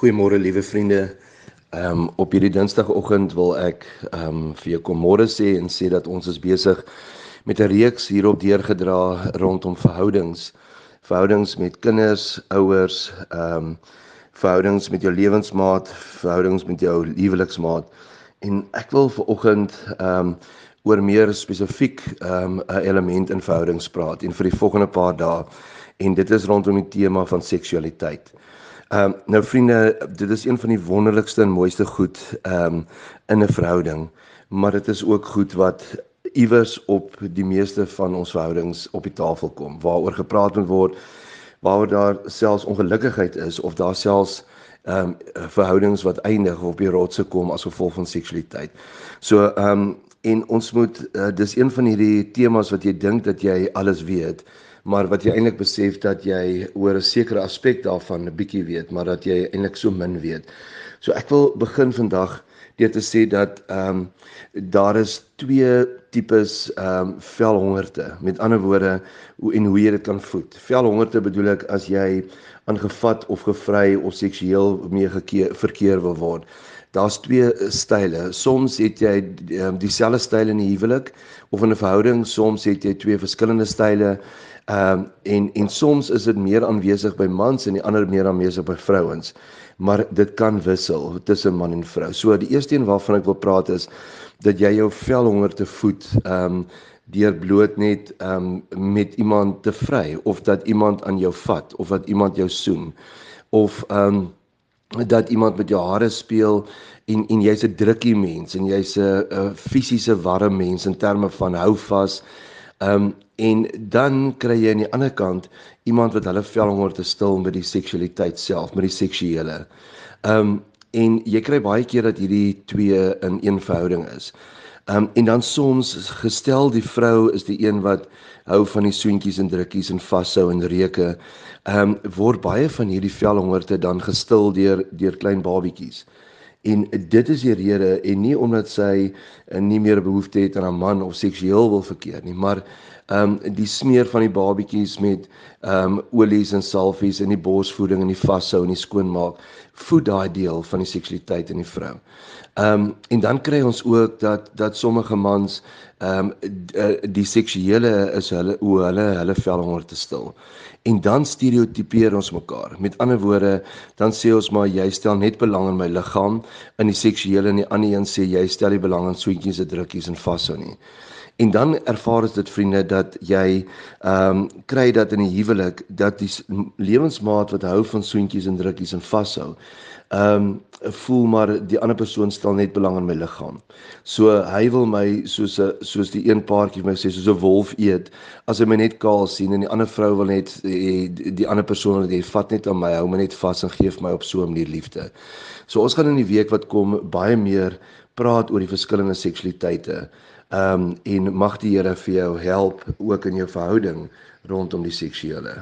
Goeiemôre liewe vriende. Ehm um, op hierdie Dinsdagoggend wil ek ehm um, vir jou kom môre sê en sê dat ons is besig met 'n reeks hierop deurgedra rondom verhoudings. Verhoudings met kinders, ouers, ehm um, verhoudings met jou lewensmaat, verhoudings met jou huweliksmaat. En ek wil vir oggend ehm um, oor meer spesifiek ehm um, 'n element in verhoudings praat en vir die volgende paar dae en dit is rondom die tema van seksualiteit. Ehm um, nou vriende, dit is een van die wonderlikste en mooiste goed ehm um, in 'n verhouding, maar dit is ook goed wat iewers op die meeste van ons verhoudings op die tafel kom, waaroor gepraat moet word, waaroor daar selfs ongelukkigheid is of daar selfs ehm um, verhoudings wat eindig op die rotse kom as gevolg van seksualiteit. So ehm um, en ons moet uh, dis een van hierdie temas wat jy dink dat jy alles weet maar wat jy eintlik besef dat jy oor 'n sekere aspek daarvan 'n bietjie weet, maar dat jy eintlik so min weet. So ek wil begin vandag deur te sê dat ehm um, daar is twee tipes ehm um, velhongerte. Met ander woorde, hoe en hoe jy dit kan voed. Velhongerte bedoel ek as jy aangevat of gevry of seksueel mee verkeer wil word. Daar's twee style. Soms het jy um, dieselfde styl in die huwelik of in 'n verhouding, soms het jy twee verskillende style Ehm um, en en soms is dit meer aanwesig by mans en die ander meer aanwesig by vrouens. Maar dit kan wissel tussen man en vrou. So die eerste een waarvan ek wil praat is dat jy jou velhonger te voed ehm um, deur bloot net ehm um, met iemand te vry of dat iemand aan jou vat of dat iemand jou soen of ehm um, dat iemand met jou hare speel en en jy's 'n drukkie mens en jy's 'n fisiese warm mens in terme van hou vas Ehm um, en dan kry jy aan die ander kant iemand wat hulle velhonger te stil met die seksualiteit self, met die seksuele. Ehm um, en jy kry baie keer dat hierdie twee in een verhouding is. Ehm um, en dan soms gestel die vrou is die een wat hou van die soentjies en drukkies en vashou en reuke. Ehm um, word baie van hierdie velhongerte dan gestil deur deur klein babietjies. En dit is die rede en nie omdat sy uh, nie meer behoefte het aan 'n man of seksueel wil verkeer nie, maar ehm um, die smeer van die babatjies met ehm um, olies en salfies en die borsvoeding en die vashou en die skoonmaak voed daai deel van die seksualiteit in die vrou. Ehm um, en dan kry ons ook dat dat sommige mans ehm um, die seksuele is hulle hoe hulle hulle velhonger te stil. En dan stereotipeer ons mekaar. Met ander woorde, dan sê ons maar jy stel net belang in my liggaam in die seksuele en die ander een sê jy stel nie belang in soetjies en drukkies en vashou nie. En dan ervaar ons dit vriende dat jy ehm um, kry dat in die huwelik dat die lewensmaat wat hou van soentjies en drukkies en vashou ehm um, voel maar die ander persoon stel net belang in my liggaam. So hy wil my soos 'n soos die een paartjie my sê soos 'n wolf eet as hy my net kaal sien en die ander vrou wil net die, die ander persoon wil net vat net aan my hou my net vas en gee vir my op so 'n manier liefde. So ons gaan in die week wat kom baie meer praat oor die verskillende seksualiteite. Ehm um, en mag die Here vir jou help ook in jou verhouding rondom die seksuele.